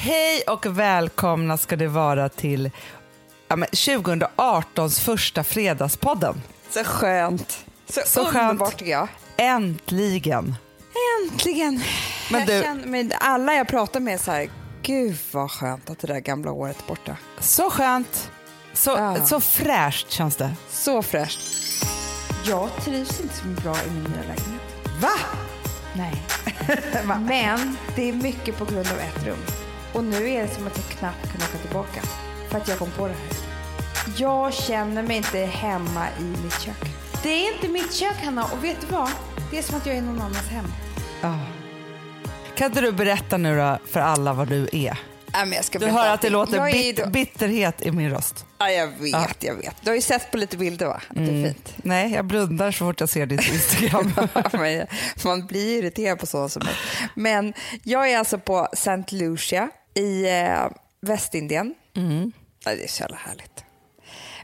Hej och välkomna ska det vara till ja, men 2018s första Fredagspodden. Så skönt. Så, Så underbart skönt. tycker jag. Äntligen! Äntligen. Men jag du- känner mig, alla jag pratar med så här, gud vad skönt att det där gamla året är borta. Så skönt. Så, Ja. så fräscht känns det. Så fräscht. Jag trivs inte så bra i min nya lägenhet. Va? Nej. Men det är mycket på grund av ett rum. Och nu är det som att jag knappt kan åka tillbaka. För att jag kom på det här. Jag känner mig inte hemma i mitt kök. Det är inte mitt kök Hanna och vet du vad? Det är som att jag är i någon annans hem. Oh. Kan inte du berätta nu då för alla vad du är? Nej, Du hör att det låter bit, då- bitterhet i min röst. Ja, jag vet, Ja. jag vet. Du har ju sett på lite bilder va? Att Det är fint. Nej, jag blundar så fort jag ser ditt Instagram. Man blir irriterad på sådana som mig. Men jag är alltså på St. Lucia i eh, Västindien. Ja, det är så jävla härligt.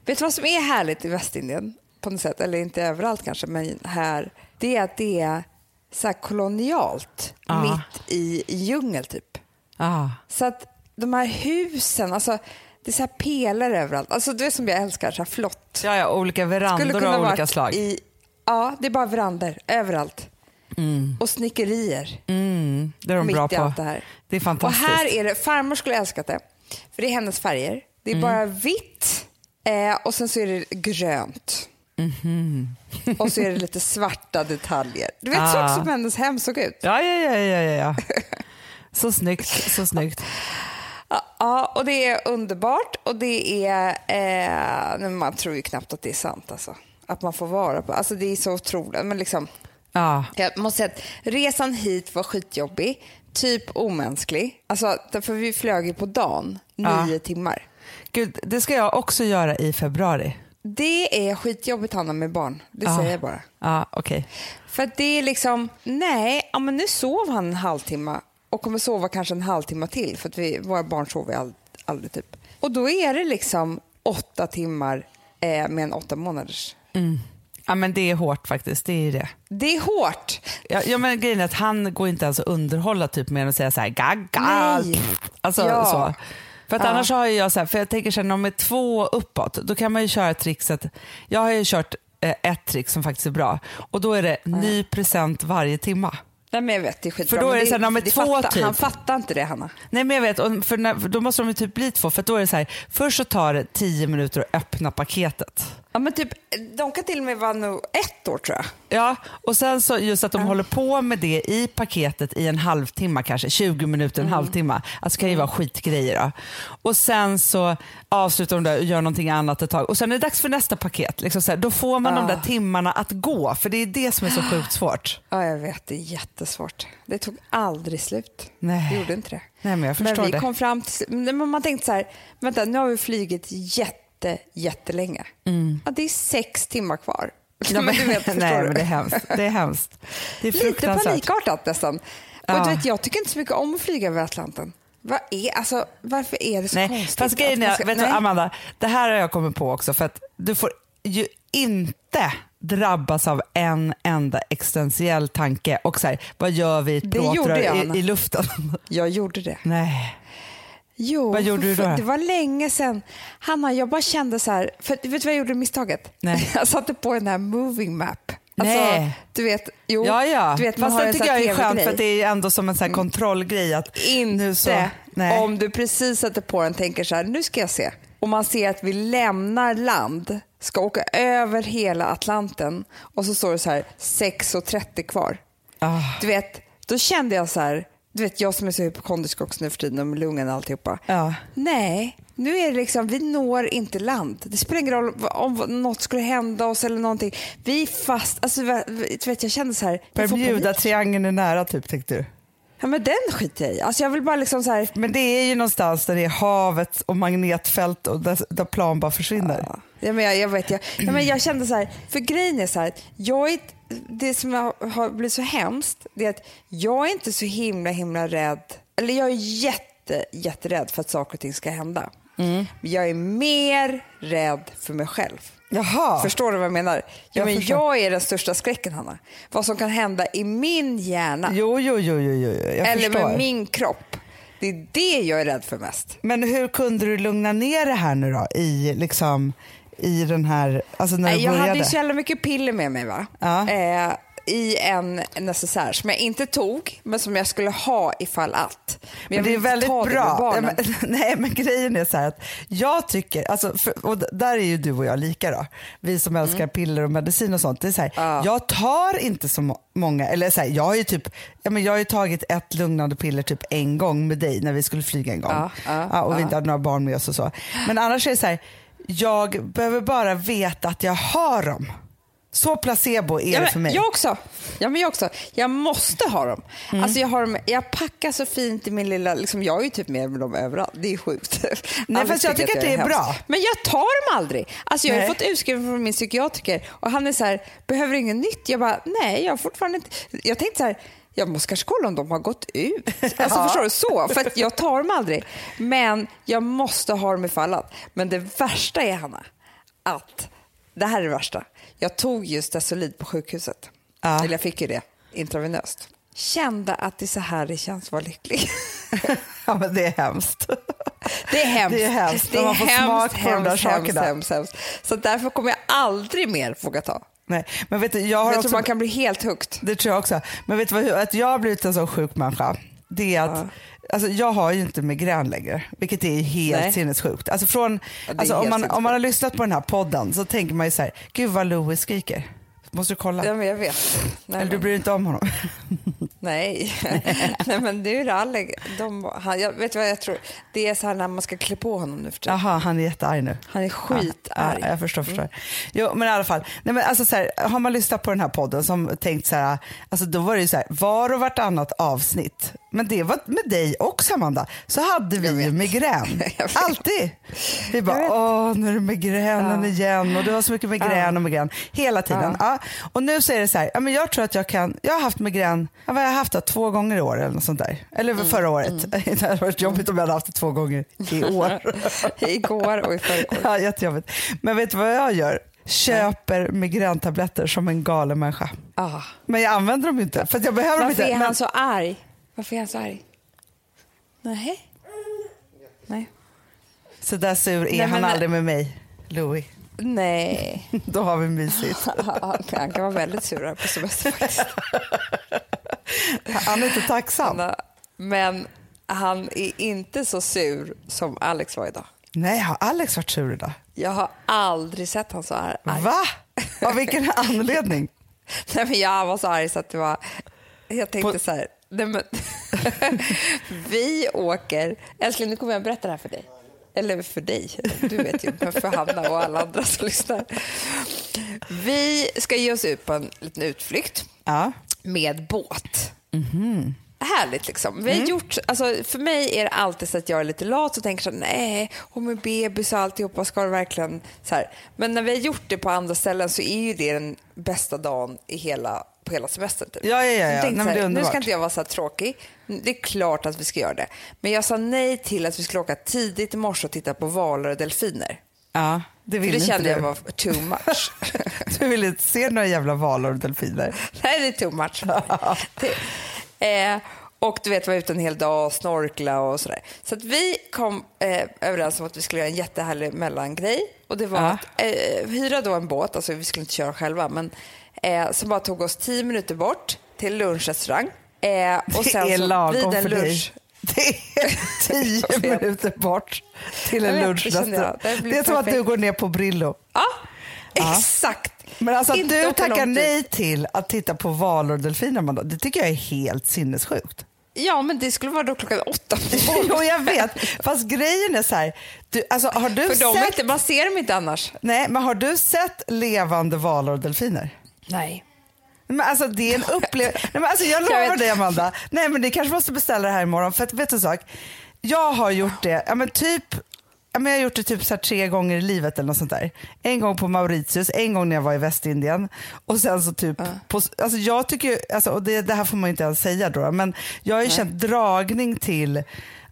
Vet du vad som är härligt i Västindien? På något sätt, eller inte överallt kanske, men här. Det är att det är så kolonialt Ja. mitt i djungel typ. ah. Så att de här husen, alltså det är så här pelare överallt. Alltså det är som jag älskar, så här flott. ja, ja, olika verandor av olika slag. I, ja, det är bara verandor överallt. Och snickerier Mm, det är de mitt bra i på. allt det här. Det är Och fantastiskt. här är det, farmor skulle älskat det. För det är hennes färger. Det Mm. är bara vitt eh, och sen så är det grönt. Mhm. och så är det lite svarta detaljer. Du vet så Ah. som hennes hem såg ut. Ja, ja, ja, ja, ja, ja. Så snyggt, så snyggt. Ja, Ja, och det är underbart och det är... Eh, man tror ju knappt att det är sant alltså. Att man får vara på... Alltså det är så otroligt. Men liksom, Ja, jag måste säga att resan hit var skitjobbig. Typ omänsklig. Alltså, för vi flög ju på dagen, Ja. nio timmar. Gud, det ska jag också göra i februari. Det är skitjobbigt Hanna med barn. Det Ja. säger jag bara. Ja, okej. För det är liksom, nej, ja, men nu sov han en halvtimme och kommer sova kanske en halvtimme till för att vi, våra barn sover all, aldrig typ. Och då är det liksom åtta timmar eh, med en åtta månaders. Ja, men det är hårt faktiskt. Det är det. Det är hårt. Ja, ja, men grejen är att han går inte ens att underhålla typ med att säga så här gagga. Nej. Alltså Ja. så. För att Ja. annars har jag så här, för jag tänker när de är två uppåt, då kan man ju köra trickset. Jag har ju kört eh, ett trick som faktiskt är bra och då är det ny present varje timma. Nej, men jag vet, det är skitbra. För då är det så här, när de är två fattar, typ. Han fattar inte det, Hanna. Nej men jag vet, och för när, då måste de ju typ bli två för då är det så här, först så tar det tio minuter att öppna paketet. Ja, men typ, de kan till och med vara nog ett år tror jag. Ja, och sen så just att de håller på med det i paketet i en halvtimme kanske, 20 minuter, en halvtimme. Alltså det kan ju vara skitgrejer då. Och sen så avslutar de där och gör någonting annat ett tag och sen är det dags för nästa paket. Liksom så här, då får man de där timmarna att gå för det är det som är så sjukt svårt. Ja, jag vet, det är jättesvårt. Det tog aldrig slut. Nej. Det gjorde inte det. Nej men jag förstår Men vi det. kom fram till, men man tänkte så här, vänta nu har vi flugit jätte, jättelänge. Ja, det är sex timmar kvar. Ja, men du vet, nej men det är hemskt. Det är hemskt. Det är Lite panikartat nästan. Ja. Och du vet, jag tycker inte så mycket om att flyga över Atlanten. Vad är, alltså, varför är det så Nej, konstigt? fast grejen är, ska- vet du. Amanda, det här har jag kommit på också för att du får ju inte drabbas av en enda existentiell tanke och så här, vad gör vi i ett plåtrör i, i luften? Jag gjorde det. Nej. Jo, Vad gjorde du då? Det var länge sedan. Hanna, jag bara kände så här, för vet du vad jag gjorde misstaget? Nej. Jag satte på den här moving map. Alltså, Nej. Du vet, jo, Ja, ja. Du vet, man Fast har det tycker jag är skönt för det är ändå som en sån här kontrollgrej. Att Inte så, nej. om du precis sätter på den tänker så här, nu ska jag se. Och man ser att vi lämnar land, ska åka över hela Atlanten och så står det så här 6.30 kvar. Ah. Du vet, då kände jag så här, du vet jag som är så hypokondrisk också nu för tiden med lungan och alltihopa. Ja. Nej, nu är det liksom, vi når inte land. Det spelar ingen roll om något skulle hända oss eller någonting. Vi är fast, alltså du vet jag kände så här, panik. Bermuda-triangeln är nära typ tänkte du. Ja men den skiter jag i. Alltså jag vill bara liksom så här, Men det är ju någonstans där det är havet och magnetfält och där, där plan bara försvinner. Ja, men jag, jag, vet, jag, ja, men jag kände så här, för grejen är så här, jag är, det som har, blivit så hemskt, det är att jag är inte så himla himla rädd, eller jag är jätte, jätterädd för att saker och ting ska hända. Men jag är mer rädd för mig själv. Jaha. Förstår du vad jag menar? Ja, Jag men förstår. jag är den största skräcken, Hanna. Vad som kan hända i min hjärna Jo, jo, jo, jo, jo. jag eller förstår. med min kropp. Det är det jag är rädd för mest. Men hur kunde du lugna ner det här nu då i, liksom, i den här, alltså när Nej, du jag började? hade ju så jävla mycket piller med mig va? Ja. Eh, i en necessär som jag inte tog, men som jag skulle ha ifall att. Men, jag Men det är väldigt bra. Barnen. men, nej men grejen är så här att jag tycker, alltså, för, och där är ju du och jag lika då. Vi som älskar piller och medicin och sånt. Det är så här, Mm. Ja. Jag tar inte så må- många, eller så här, jag har ju typ, ja, men jag har tagit ett lugnande piller typ en gång med dig när vi skulle flyga en gång. Ja, och vi inte hade några barn med oss och så. Men annars är det så här, jag behöver bara veta att jag har dem. Så placebo är Ja, det men för mig. Jag också. Ja, men jag också. Jag måste ha dem. Alltså jag, har dem jag packar så fint i min lilla... Liksom, jag är ju typ med med dem överallt. Det är sjukt. Alla fast jag tycker att det är hemskt. bra. Men jag tar dem aldrig. Alltså jag har Nej. fått utskrivet från min psykiatriker och han är så här, behöver inget nytt? Jag bara, nej, jag har fortfarande inte... Jag tänkte så här, jag måste kanske kolla om de har gått ut. Alltså Ja. förstår du? Så, för jag tar dem aldrig. Men jag måste ha dem ifall att. Men det värsta är, Hanna, att det här är det värsta. Jag tog just Desolid på sjukhuset. Ja. Eller jag fick ju det intravenöst. Kände att det är så här det känns att vara lycklig. ja, men det är hemskt. Det är hemskt. Det är hemskt Det när är man får hemskt, smak på de där hemskt, sakerna. hemskt, hemskt. Så därför kommer jag aldrig mer våga ta. Nej, men vet du, jag har Jag också... tror man kan bli helt hooked. Det tror jag också. Men vet du vad, att jag har blivit en sån sjuk människa, det är att alltså, jag har ju inte migrän längre, vilket är helt Nej. sinnessjukt. Alltså, från, Ja, alltså, om, man, om man har lyssnat på den här podden så tänker man ju så här, gud vad Louis skriker. Måste du kolla? Ja, men jag vet. Nej, Eller du bryr dig inte om honom? Nej. nej, men det är Alec. De, han, jag vet vad jag tror? Det är så här när man ska klä på honom nu för tiden. Jaha, han är jättearg nu. Han är skitarg. Ja, jag förstår. förstår. Jo, men i alla fall. Nej, men alltså, så här, har man lyssnat på den här podden som tänkt så här, alltså, då var det ju så här, var och vartannat avsnitt, men det var med dig också Amanda, så hade vi ju migrän. Alltid. Vi bara, åh nu är det migränen Ja. igen och det var så mycket migrän Ja. och migrän hela tiden. Ja. Och nu så är det så här, ja, men jag tror att jag kan, jag har haft migrän, ja, vad har jag haft då, två gånger i år eller något sånt där. Eller Mm. förra året. det hade varit jobbigt om jag hade haft det två gånger i år. Igår och i förrgår. Ja, jättejobbigt. Men vet du vad jag gör? Köper migräntabletter som en galen människa. Ah. Men jag använder dem inte för jag behöver Varför inte. är Men, han så arg? Varför är han så arg? Nej. Nej. så där sur är Nej, men- han aldrig med mig, Louis. Nej. Då har vi mysigt. Han kan vara väldigt sur här på semester faktiskt. Han är inte tacksam. Hanna. Men han är inte så sur som Alex var idag. Nej, har Alex varit sur idag? Jag har aldrig sett han så här arg. Va? Av vilken anledning? Nej, men jag var så arg så att det var... Jag tänkte På- så här... Nej, men, vi åker... Älskling, nu kommer jag berätta det här för dig. Eller för dig, du vet ju, men för Hanna och alla andra som lyssnar. Vi ska ge oss ut på en liten utflykt Ja. med båt. Härligt liksom. Vi har gjort, alltså, för mig är det alltid så att jag är lite lat och tänker så nej, och med bebis och alltihopa, ska det verkligen så här. Men när vi har gjort det på andra ställen så är ju det den bästa dagen i hela, på hela semestern. Typ. Ja, ja, ja, ja. Nej, här, nu ska inte jag vara så här tråkig. Det är klart att vi ska göra det. Men jag sa nej till att vi skulle åka tidigt i morse och titta på valar och delfiner. ja, det För vill det inte kände du. jag var too much. Du vill inte se några jävla valor och delfiner. Nej, det är too much. det, eh, och du vet, var ute en hel dag och snorkla och sådär. Så att vi kom eh, överens om att vi skulle göra en jättehärlig mellangrej. Och det var Ja. att eh, hyra då en båt, alltså vi skulle inte köra själva, men eh, som bara tog oss tio minuter bort till lunchrestaurang. Eh, och Det sen är så lagom vid en för lunch, dig. Det är tio minuter bort till en det lunchrestaurang. Det Det är som att du går ner på Brillo. Ja, exakt. Men alltså att du tackar nej till att titta på valor och delfiner, det tycker jag är helt sinnessjukt. Ja, men det skulle vara då klockan åtta på morgonen. jo, jag vet. Fast grejen är så här, du, alltså, har du För de är sett, inte, man ser dem inte annars. nej, men har du sett levande valor och delfiner? Nej. Men alltså det är en upplevelse. Alltså, jag lovar dig Amanda. Nej men det kanske måste beställa det här imorgon. För att vet du en sak? Jag har gjort det, ja men typ Ja, men jag har gjort det typ så tre gånger i livet eller något sånt där. En gång på Mauritius, en gång när jag var i Västindien och sen så typ, på, alltså jag tycker ju, alltså, och det, det här får man ju inte ens säga då, men jag har ju känt dragning till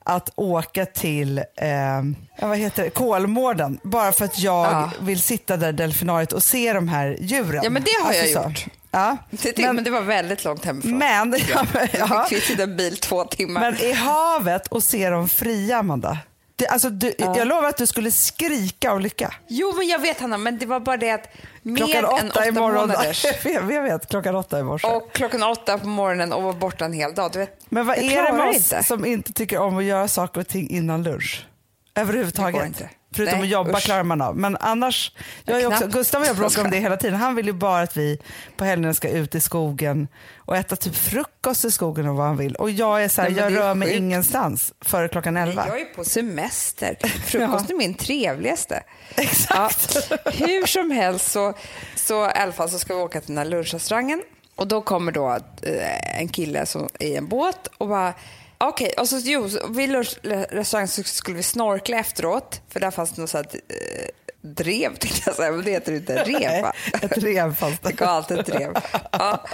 att åka till eh, vad heter det? Kolmården bara för att jag Ja. vill sitta där i delfinariet och se de här djuren. Ja, men det har jag så. gjort. Ja. Det, det, men, Men, det var väldigt långt hemifrån. men, ja, men, ja. Vi fick sitta i en bil två timmar. men i havet och se dem fria, Amanda. Det, alltså, du, Jag lovar att du skulle skrika av lycka. Jo, men jag vet Hanna, men det var bara det att med Klockan åtta åtta imorgon. månaders jag vet, jag vet, klockan åtta i morse. och klockan åtta på morgonen och vara borta en hel dag. Du vet, Men vad är det med oss inte. som inte tycker om att göra saker och ting innan lunch? Överhuvudtaget. inte. Förutom Nej, att jobba usch. klarar man av. Men annars, jag är också. Gustav och jag bråkar om det hela tiden. Han vill ju bara att vi på helgerna ska ut i skogen och äta typ frukost i skogen och vad han vill. Och jag är så här, Nej, jag rör mig sjukt. ingenstans före klockan elva. Jag är på semester. Frukost är min trevligaste. Exakt. Ja, hur som helst så, så, i alla fall så ska vi åka till den här lunchrestaurangen och då kommer då eh, en kille som i en båt och bara Okej, och så, jo, vid lunchrestaurangen skulle vi snorkla efteråt för där fanns det något så här, eh, drev tänkte jag säga, men det heter inte rev va? Ett rev fast. Det alltid ett drev. Ja.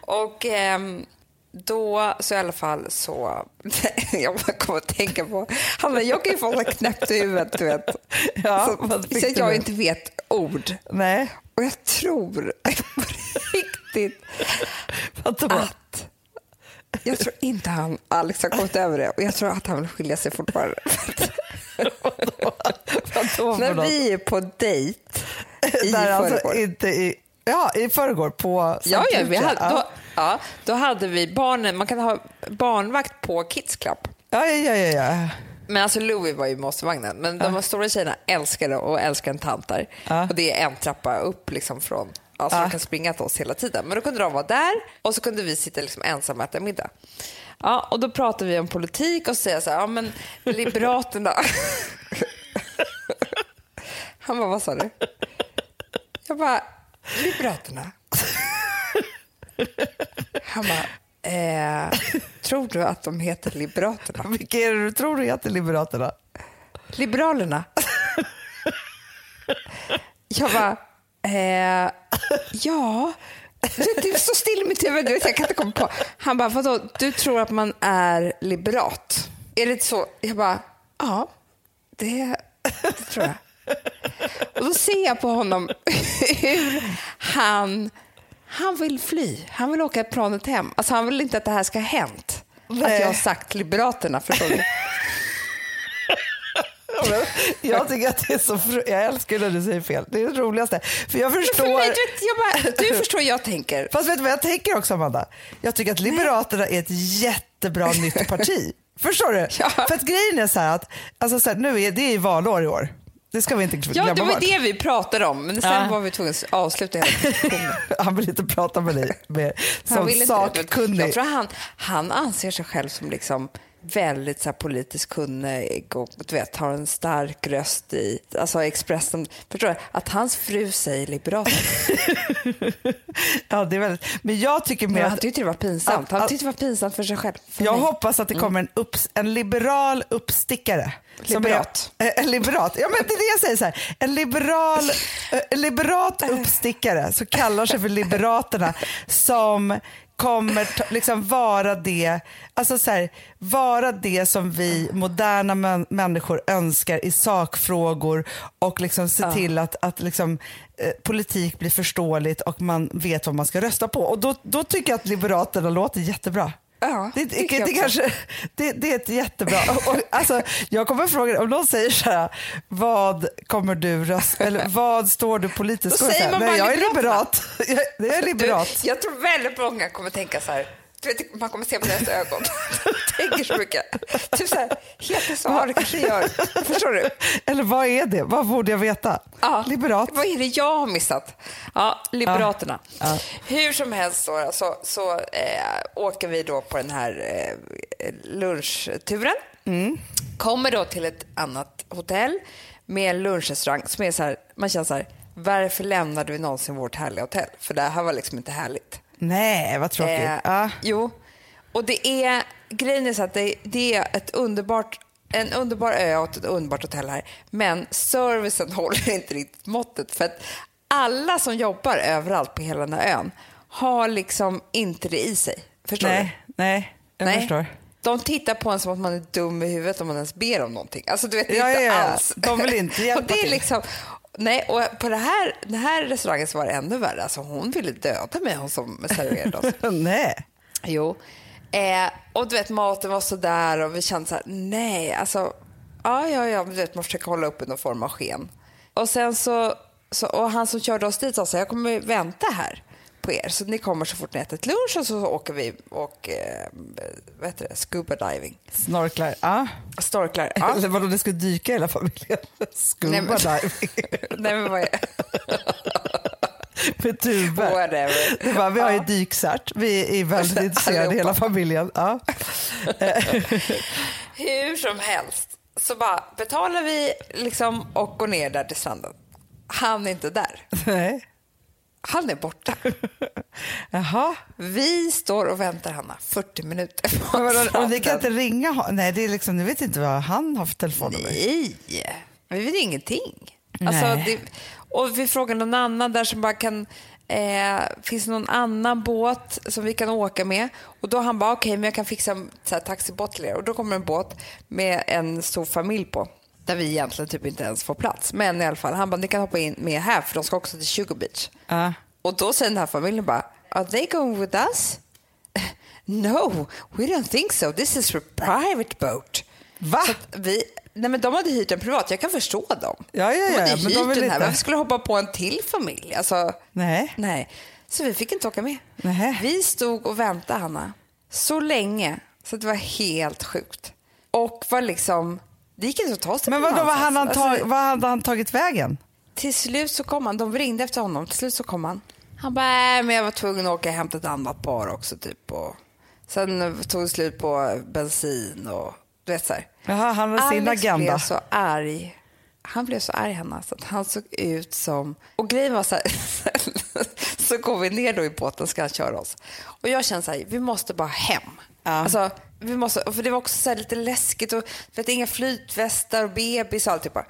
Och ehm, då så i alla fall så, jag bara kommer att tänka på, Hanna jag kan ju få så knäppt i huvudet du vet. Ja, så, så jag inte vet ord. Nej, Och jag tror på riktigt att jag tror inte han, Alex har kommit över det och jag tror att han vill skilja sig fortfarande. Vadå När vi är på dejt i Där alltså förrgår. inte i, ja, i förrgår på Ja, Sankt ja, vi Lucia. hade, då, ja, då hade vi barnen, man kan ha barnvakt på Kids Club. ja, ja, ja, ja. Men alltså Louis var ju måsvagnen, men de stora tjejerna älskade och älskar en tant där. Ja. Och det är en trappa upp liksom från, alltså Ja. de kan springa till oss hela tiden. Men då kunde de vara där och så kunde vi sitta liksom ensamma och äta middag. Ja, och då pratade vi om politik och säger så här, ja men Liberaterna. Han bara, vad sa du? Jag bara, Liberaterna. Han bara, eh, tror du att de heter Liberaterna? Vilka är det du tror du heter Liberaterna? Liberalerna. Jag bara, eh, ja. Det är så still i mitt huvud, du vet, jag kan inte komma på. Han bara, vadå, du tror att man är liberat? Är det så? Jag bara, ja, det, det tror jag. Och då ser jag på honom hur han, han vill fly. Han vill åka planet hem. Alltså han vill inte att det här ska ha hänt. Att Nej. jag har sagt Liberaterna, förstår du? Jag tycker att det är så fru- Jag älskar när du säger fel. Det är det roligaste. För jag förstår... För mig, du, vet, jag bara, du förstår jag tänker. Fast vet du vad jag tänker också Amanda? Jag tycker att Liberaterna är ett jättebra nytt parti. Förstår du? Ja. För att grejen är så här att, alltså så här, nu är det är valår i år. Det ska vi inte glömma Ja, det var bort. det vi pratade om, men sen Ja. var vi tvungna att avsluta hela diskussionen. Han vill inte prata med dig mer Han som vill inte det, men sakkunnig. Jag tror han, han anser sig själv som liksom väldigt så här, politiskt kunnig och du vet, har en stark röst i alltså Expressen. Förstår du? Att hans fru säger liberat. Ja, det är väldigt... Men jag tycker mer Men att han tyckte det var pinsamt. Han tyckte det var pinsamt för sig själv. För Jag mig. hoppas att det kommer en, upps, en liberal uppstickare. Liberat. Är, eh, en liberat. Ja, men det är det jag säger. Så här. En liberal, eh, en liberat uppstickare som kallar sig för Liberaterna som kommer liksom vara det, alltså så här, vara det som vi moderna män, människor önskar i sakfrågor och liksom se till att, att liksom, eh, politik blir förståeligt och man vet vad man ska rösta på. Och då, då tycker jag att Liberaterna låter jättebra. Ja, det, det, det, också. kanske, det, det är ett jättebra... Och, alltså, jag kommer fråga om någon säger så här, vad kommer du rösta, eller vad står du politiskt? Då säger man Nej, jag är liberat. Jag, jag är liberat. Du, jag tror väldigt många kommer tänka så här. Du vet, man kommer se på deras ögon. De tänker så mycket. Typ så här, heter så? Det kanske gör. Förstår du? Eller vad är det? Vad borde jag veta? Ja, Liberat. Vad är det jag har missat? Ja, Liberaterna. Ja. Hur som helst så, så, så eh, åker vi då på den här eh, lunchturen. Mm. Kommer då till ett annat hotell med en lunchrestaurang som är så här, man känner så här, varför lämnade vi någonsin vårt härliga hotell? För det här var liksom inte härligt. Nej, vad tråkigt. Eh, ja. Jo, och det är, grejen är så att det, det är ett underbart, en underbar ö och ett underbart hotell här. Men servicen håller inte riktigt måttet. För att alla som jobbar överallt på hela den här ön har liksom inte det i sig. Förstår Nej, nej, jag Nej. förstår. De tittar på en som att man är dum i huvudet om man ens ber om någonting. Alltså du vet, det är Ja, inte ja. alls. De vill inte hjälpa och det är till. liksom, Nej, och på det här, den här restaurangen så var det ännu värre. Alltså, hon ville döda mig, hon som serverade oss. Nej. Jo. Eh, och du vet, maten var så där och vi kände så här, nej, alltså, ja, ja, ja, du vet, man försöker hålla upp någon form av sken. Och sen så, så och han som körde oss dit sa så här, jag kommer vänta här på er, så ni kommer så fort ni ätit lunch och så åker vi och, eh, vad heter det, scuba diving. Snorklar. Ja. Storklar. Ja. Eller vadå, det ska dyka hela familjen? Scuba Nej, men- diving nej, men vad är med tuber. Whatever. Var, vi har ju Ja. dykcert. Vi är väldigt intresserade, hela familjen. Ja. Hur som helst så bara betalar vi liksom och går ner där till stranden. Han är inte där. Nej. Han är borta. Jaha. Vi står och väntar Hanna 40 minuter på vadå, Och ni kan inte ringa hon- Nej, det är liksom, ni vet inte vad han har för telefonnummer. Nej, vi vet ingenting. Alltså, det, och vi frågar någon annan där som bara kan... Eh, finns det någon annan båt som vi kan åka med? Och då han bara, okej, men jag kan fixa en så här, taxibåt till er. Och då kommer en båt med en stor familj på. Där vi egentligen typ inte ens får plats. Men i alla fall, han bara, ni kan hoppa in med här för de ska också till Sugar Beach. Ja. Och då säger den här familjen bara, are they going with us? No, we don't think so. This is a private boat. Va? Vi, nej men de hade hyrt en privat, jag kan förstå dem. Ja, ja, ja, de hade men hyrt de vill den här, varför skulle hoppa på en till familj? Alltså, Nej. nej. Så vi fick inte åka med. Nähä. Vi stod och väntade, Hanna, så länge så det var helt sjukt. Och var liksom, det gick inte att ta sig Men vadå, vad hade, han någonstans. tag, vad hade han tagit vägen? Till slut så kom han. De ringde efter honom. Till slut så kom han. Han bara, äh, men jag var tvungen att åka och hämta ett annat par också. Typ. Och sen tog det slut på bensin och du vet så här. Jaha, han hade sin Alex agenda. blev så arg. Han blev så arg Hanna, så att han såg ut som... Och grejen var så här, så går vi ner då i båten ska han köra oss. Och jag känner så här, vi måste bara hem. Ja. Alltså, vi måste, för det var också lite läskigt och vet, inga flytvästar och bebis och alltihopa.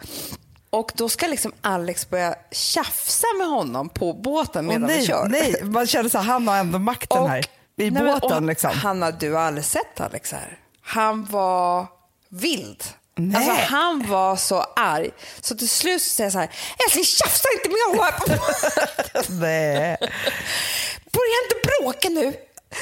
Och då ska liksom Alex börja tjafsa med honom på båten medan vi nej, kör. nej, man kände så här, han har ändå makten här. I nej, men, båten och liksom. Hanna, du har aldrig sett Alex här. Han var vild. Nej. Alltså, han var så arg. Så till slut så säger jag så här, älskling tjafsa inte med honom här på båten. Börja inte bråka nu.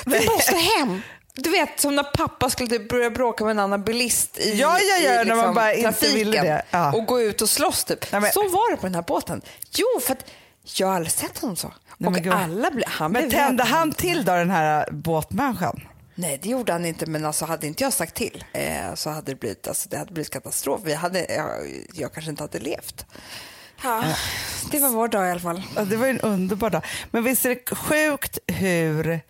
Vi måste hem. Du vet som när pappa skulle typ börja bråka med en annan bilist i, Ja, ja, ja, i när man liksom bara inte ville det. Ja. och gå ut och slåss typ. Nej, men- Så var det på den här båten. Jo, för att jag har aldrig sett honom så. Nej, och men alla ble, han Men blev tände han till då den här båtmänniskan? Nej, det gjorde han inte, men alltså, hade inte jag sagt till eh, så hade det blivit, alltså, det hade blivit katastrof. Vi hade, jag, jag kanske inte hade levt. Ja, det var vår dag i alla fall. Ja, det var en underbar dag. Men visst är det sjukt hur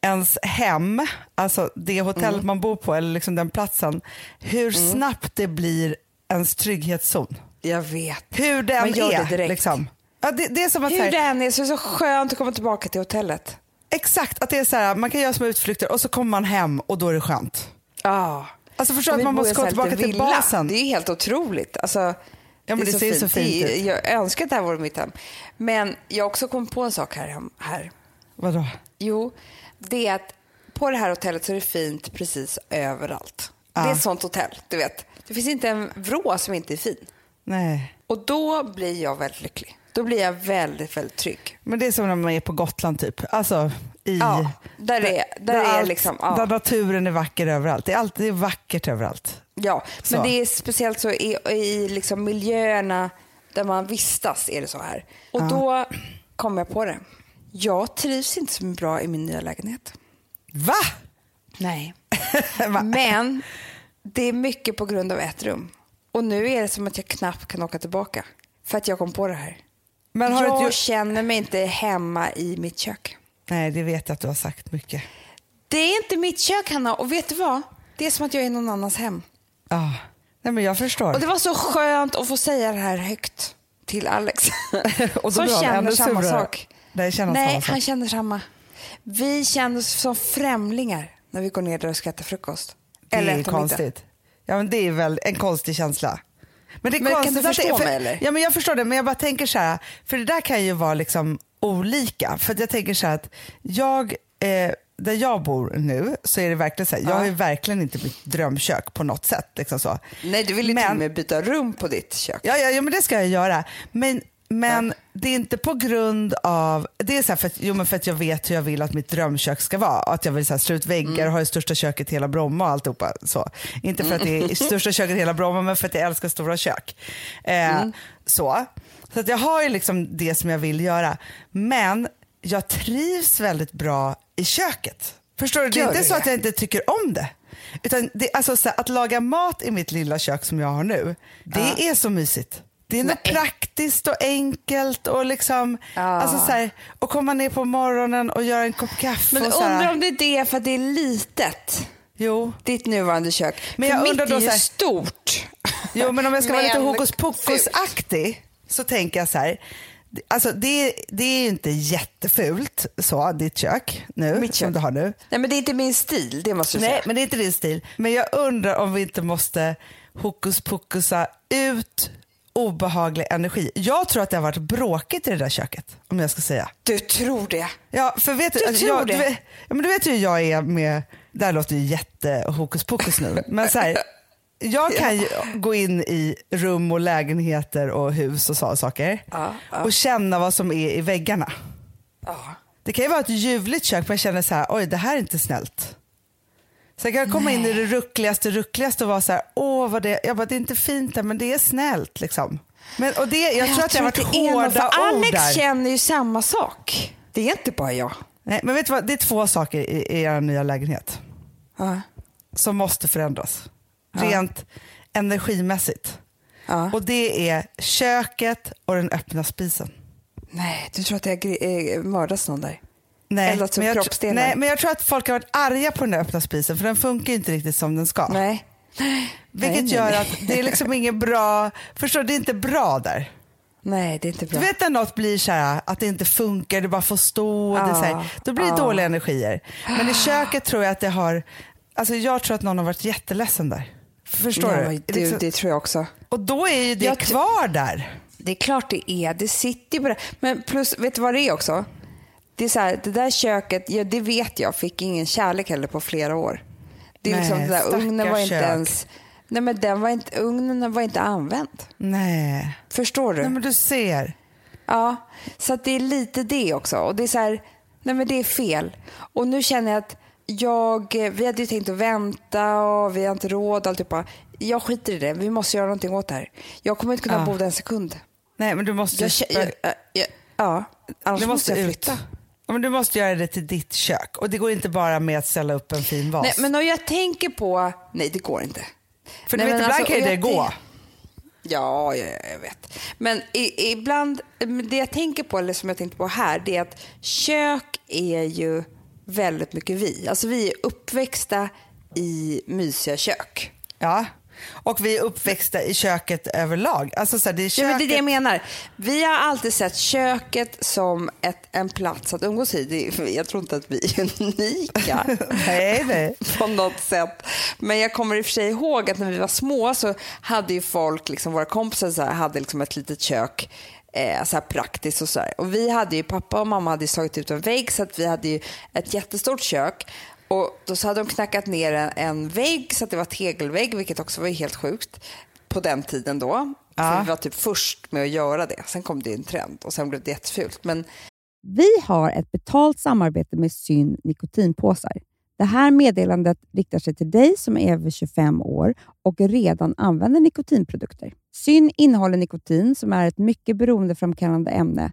ens hem, alltså det hotellet Mm. man bor på eller liksom den platsen, hur snabbt det blir ens trygghetszon. Jag vet. Hur den Man gör det är. direkt. Liksom. Ja, det, det är som att så Hur här, det än är så är det så skönt att komma tillbaka till hotellet. Exakt, att det är så här, man kan göra små utflykter och så kommer man hem och då är det skönt. Ja. Alltså förstå att man måste gå tillbaka till basen. Det är helt otroligt. Alltså, Ja, men det ser så fint Det är- ut. Jag önskar att det här vore mitt hem. Men jag också kommit på en sak här. här. Vadå? Jo, det är att på det här hotellet så är det fint precis överallt. Det är Ja. ett sånt hotell, du vet. Det finns inte en vrå som inte är fin. Nej. Och då blir jag väldigt lycklig. Då blir jag väldigt, väldigt trygg. Men det är som när man är på Gotland typ. Alltså i... Ja, där är, där är allt- liksom... Där Ja, naturen är vacker överallt. Det är alltid vackert överallt. ja. Så. men det är speciellt så i, i liksom miljöerna där man vistas är det så här. Och då kom jag på det. Jag trivs inte så bra i min nya lägenhet. Va? Nej. Va? Men det är mycket på grund av ett rum. Och nu är det som att jag knappt kan åka tillbaka. För att jag kom på det här. Men har du jag gjort... känner mig inte hemma i mitt kök. Nej, det vet jag att du har sagt mycket. Det är inte mitt kök, Hanna. Och vet du vad? Det är som att jag är någon annans hem. Ja. Nej, men jag förstår. Och det var så skönt att få säga det här högt till Alex. Och då som känner samma surare. sak. Nej, känner Nej, han känner samma. Vi känner oss som främlingar när vi går ner där och ska äta frukost. Det Eller är äta middag. konstigt. Ja, men det är väl en konstig känsla. Men, det är Men kan konstigt du att det- förstå för, mig, eller? Ja, men jag förstår det, men jag bara tänker så här, för det där kan ju vara liksom olika. För jag tänker så här att jag eh, där jag bor nu så är det verkligen så här, jag har ju verkligen inte mitt drömkök på något sätt. Liksom så. Nej, du vill ju till och med byta rum på ditt kök. Ja, ja, ja, men det ska jag göra. Men, men det är inte på grund av, det är så för, att, jo, men för att jag vet hur jag vill att mitt drömkök ska vara. Att jag vill så här, slå ut väggar Mm. och ha det största köket i hela Bromma och alltihopa. Så. Inte för att det är största köket i hela Bromma, men för att jag älskar stora kök. Eh, Mm. Så, så att jag har ju liksom det som jag vill göra. Men jag trivs väldigt bra i köket. Förstår du? Det är inte så att jag inte tycker om det. Utan det, alltså, så här, att laga mat i mitt lilla kök som jag har nu, det är så mysigt. Det är Nej. praktiskt och enkelt och liksom, Ja. alltså så här, och komma ner på morgonen och göra en kopp kaffe. Men undrar om det är det för att det är litet, Jo. ditt nuvarande kök. Men för jag mitt undrar då är ju här- stort. jo, men om jag ska vara lite Men hokus pokus-aktig så tänker jag så här, alltså det, det är ju inte jättefult så, ditt kök nu, Mitt som kök. du har nu. Nej, men det är inte min stil, det måste du Nej, säga. men det är inte din stil. Men jag undrar om vi inte måste hokus pokusa ut obehaglig energi. Jag tror att det har varit bråkigt i det där köket, om jag ska säga. Du tror det? Ja, för vet du, Du alltså, tror jag, det? Du, vet, ja, men du vet ju hur jag är med, det här låter ju jätte hokus pokus nu, men så här, jag kan ju gå in i rum och lägenheter och hus och så saker Ja, ja. och känna vad som är i väggarna. Ja. Det kan ju vara ett ljuvligt kök men jag känner så här, oj det här är inte snällt. Sen kan jag komma in i det ruckligaste, ruckligaste och vara så här, åh vad det, jag bara, det är inte fint där men det är snällt liksom. Men, och det, jag, tror att det har varit är hårda ord Alex där. känner ju samma sak. Det är inte bara jag. Nej, men vet du vad, det är två saker i, i er nya lägenhet Ja. som måste förändras. Rent energimässigt. Ja. Och det är köket och den öppna spisen. Nej, du tror att jag eh, mördas någon där? Nej Eldat som men, jag, nej, men jag tror att folk har varit arga på den där öppna spisen för den funkar inte riktigt som den ska. Nej. Vilket nej, gör nej. att det är liksom inget bra, förstår du, det är inte bra där. Nej, det är inte bra. Du vet när något blir så här att det inte funkar, det bara får stå, och det så här, Ja, då blir det ja. dåliga energier. Men i köket tror jag att det har, alltså jag tror att någon har varit jätteledsen där. Förstår Nej, du? du? Liksom- Det tror jag också. Och då är ju det Jag kvar där. Det är klart det är. Det sitter ju på det. Men plus, vet du vad det är också? Det är så här, det där köket, ja, det vet jag, fick ingen kärlek heller på flera år. Det är Nej, liksom, den där ugnen var inte kök. ens, nej men den var inte, ugnen var inte använd. Nej. Förstår du? Nej men du ser. Ja, så att det är lite det också. Och det är så här, nej men det är fel. Och nu känner jag att jag, vi hade ju tänkt att vänta och vi har inte råd och alltihopa. Jag skiter i det, vi måste göra någonting åt det här. Jag kommer inte kunna Ja. bo där en sekund. Nej men du måste, Jag, jag, jag, ja, annars du måste, måste jag ut. flytta. Ja, men du måste göra det till ditt kök. Och det går inte bara med att ställa upp en fin vas. Nej, men om jag tänker på, nej det går inte. För nej, du vet, ibland alltså, kan ju det jag gå. Ja, ja, ja, jag vet. Men i, ibland, det jag tänker på, eller som jag tänkte på här, det är att kök är ju väldigt mycket vi. Alltså vi är uppväxta i mysiga kök. Ja. Och vi är uppväxta i köket överlag. Alltså så här, det är Ja, köket. men det är det jag menar. Vi har alltid sett köket som ett, en plats att umgås i. Jag tror inte att vi är unika. Nej, nej. på något sätt. Men jag kommer i och för sig ihåg att när vi var små så hade ju folk, liksom våra kompisar så här, hade liksom ett litet kök eh, så praktiskt och så här. Och vi hade ju, pappa och mamma hade ju slagit ut en vägg så att vi hade ju ett jättestort kök. Och då så hade de knackat ner en, en vägg så att det var tegelvägg, vilket också var helt sjukt på den tiden då. Ja. Vi var typ först med att göra det. Sen kom det en trend och sen blev det jättefult. Men Vi har ett betalt samarbete med Syn nikotinpåsar. Det här meddelandet riktar sig till dig som är över 25 år och redan använder nikotinprodukter. Syn innehåller nikotin som är ett mycket beroendeframkallande ämne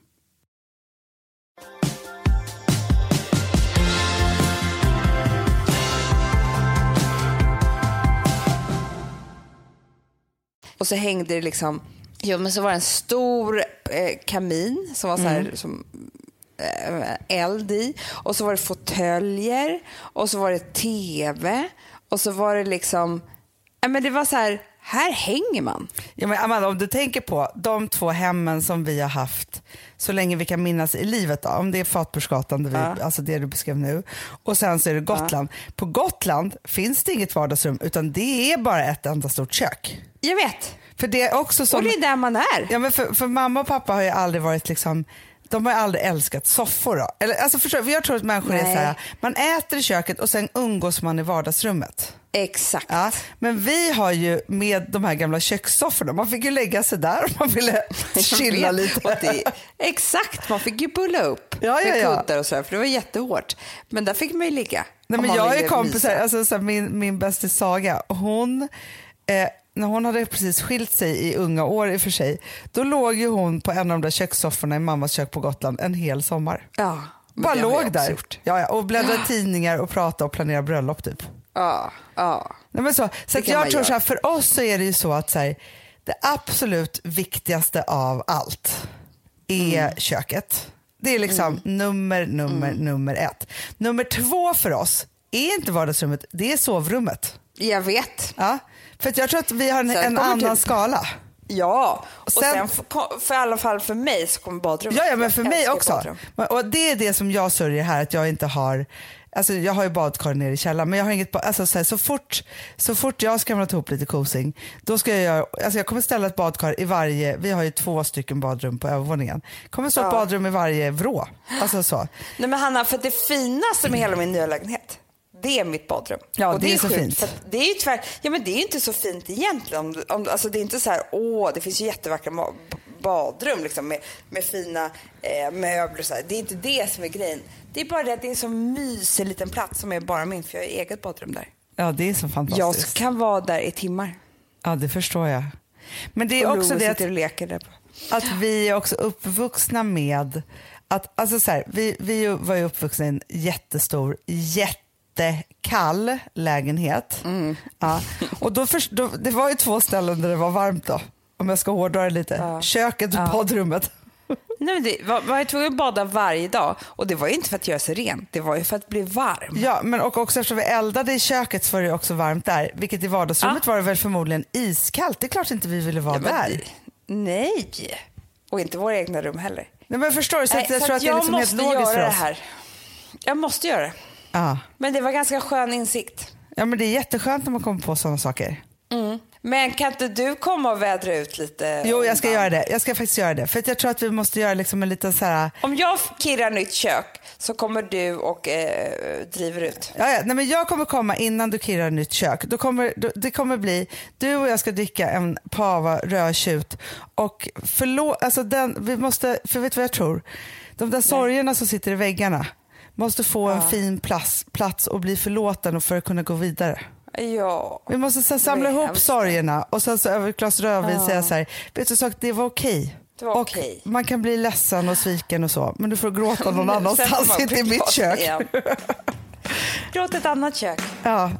Och så hängde det liksom, ja men så var det en stor eh, kamin som var så här, som eh, eld i. Och så var det fåtöljer. Och så var det tv. Och så var det liksom, ja men det var så här, här hänger man. Ja, men Amanda, om du tänker på de två hemmen som vi har haft så länge vi kan minnas i livet. Då, om det är Fatbursgatan, vi, alltså det du beskrev nu, och sen så är det Gotland. På Gotland finns det inget vardagsrum utan det är bara ett enda stort kök. Jag vet, För det är också som... och det är där man är. Ja, men för, för mamma och pappa har ju aldrig varit liksom de har aldrig älskat soffor. Då. Eller, alltså förstår, jag tror att människor är Nej. så här, man äter i köket och sen umgås man i vardagsrummet. Exakt. Ja, men vi har ju med de här gamla kökssofforna, man fick ju lägga sig där om man ville chilla lite. Det, exakt, man fick ju bulla upp Ja, ja, med ja. kuddar och sådär för det var jättehårt. Men där fick man ju ligga. Nej, men jag är kompisar, alltså, så här, min, min bästis Saga, hon, eh, när hon hade precis skilt sig i unga år i och för sig, då låg ju hon på en av de där kökssofforna i mammas kök på Gotland en hel sommar. Ja, Bara låg där Gjort. ja, ja, och bläddrade i tidningar och pratade och planerade bröllop typ. Ja, ja. Nej, men så så jag tror göra. så här, för oss så är det ju så att så här, det absolut viktigaste av allt är Mm. köket. Det är liksom nummer, nummer, Mm. nummer ett. Nummer två för oss är inte vardagsrummet, det är sovrummet. Jag vet. Ja, för jag tror att vi har en, en annan typ- skala. Ja, och Sen- sen, för, i alla fall för mig så kommer badrummet. Ja, ja men för mig också. badrum. Och det är det som jag sörjer här, att jag inte har Alltså jag har ju badkar nere i källaren men jag har inget alltså så, här, så, fort, så fort jag skramlat ihop lite kosing då ska jag göra, alltså jag kommer ställa ett badkar i varje, vi har ju två stycken badrum på övervåningen. kommer stå ett Ja. badrum i varje vrå. Alltså så. Nej men Hanna, för det finaste med hela min nya lägenhet, det är mitt badrum. Ja, det är så sjukt, fint. Det är ju tvär, ja men det är inte så fint egentligen. Om, om, alltså det är inte så här, åh, det finns ju jättevackra badrum liksom med, med fina eh, möbler och så här. Det är inte det som är grejen. Det är bara det att det är en så mysig liten plats som är bara min, för jag har eget badrum där. Ja det är så Jag fantastiskt. kan vara där i timmar. Ja det förstår jag. Men det är Och också det att och leker där. att vi är också uppvuxna med att, alltså så här, vi, vi var ju uppvuxna i en jättestor, jättekall lägenhet. Ja. Och då, först, då, det var ju två ställen där det var varmt då, om jag ska hårdra det lite. Ja. Köket och badrummet. Nej, men det var, var jag tvungen att bada varje dag och det var ju inte för att göra sig ren, det var ju för att bli varm. Ja, men och också eftersom vi eldade i köket så var det också varmt där, vilket i vardagsrummet var det väl förmodligen iskallt. Det är klart inte vi ville vara Ja, där. det- Nej, och inte våra egna rum heller. Nej, men förstår du? Så Nej, att jag så tror att att det är liksom helt måste logiskt göra för det oss. här. Jag måste göra det. Ja. Men det var ganska skön insikt. ja, men det är jätteskönt när man kommer på sådana saker. Men kan inte du komma och vädra ut lite? Jo, jag ska göra det. Jag ska faktiskt göra det. För jag tror att vi måste göra liksom en liten så här... Om jag kirrar nytt kök så kommer du och eh, driver ut. Ja, ja, nej, men jag kommer komma innan du kirrar nytt kök. Då kommer, då, det kommer bli, du och jag ska dricka en pava rödtjut och förlåt, alltså den, vi måste, för vet du vad jag tror? De där sorgerna som sitter i väggarna måste få en fin plats, plats och bli förlåten och för att kunna gå vidare. Ja. Vi måste så här, samla ihop hemskt. sorgerna och sen så över ett glas rödvin säga så här, vet du sak, det var okej. Det var och okej. Man kan bli ledsen och sviken och så, men du får gråta någon annanstans, inte i mitt kök. Gråt ett annat kök. Ja.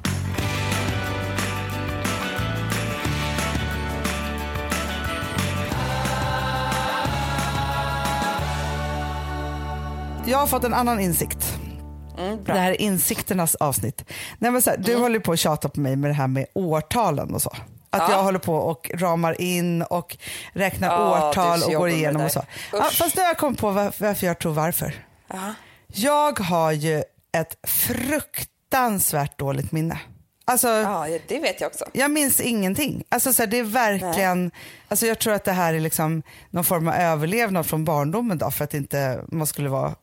Jag har fått en annan insikt. Mm, det här är insikternas avsnitt. Nej, men så här, Du håller på att tjata på mig med det här med årtalen och så. Att Ja. jag håller på och ramar in och räknar Ja, årtal och går igenom och så. Ja, fast nu har jag kommit på var- varför jag tror varför. Ja. Jag har ju ett fruktansvärt dåligt minne. Alltså, ja, det vet jag också. jag minns ingenting. Alltså, så här, det är verkligen, alltså, jag tror att det här är liksom någon form av överlevnad från barndomen då, för att inte man skulle vara,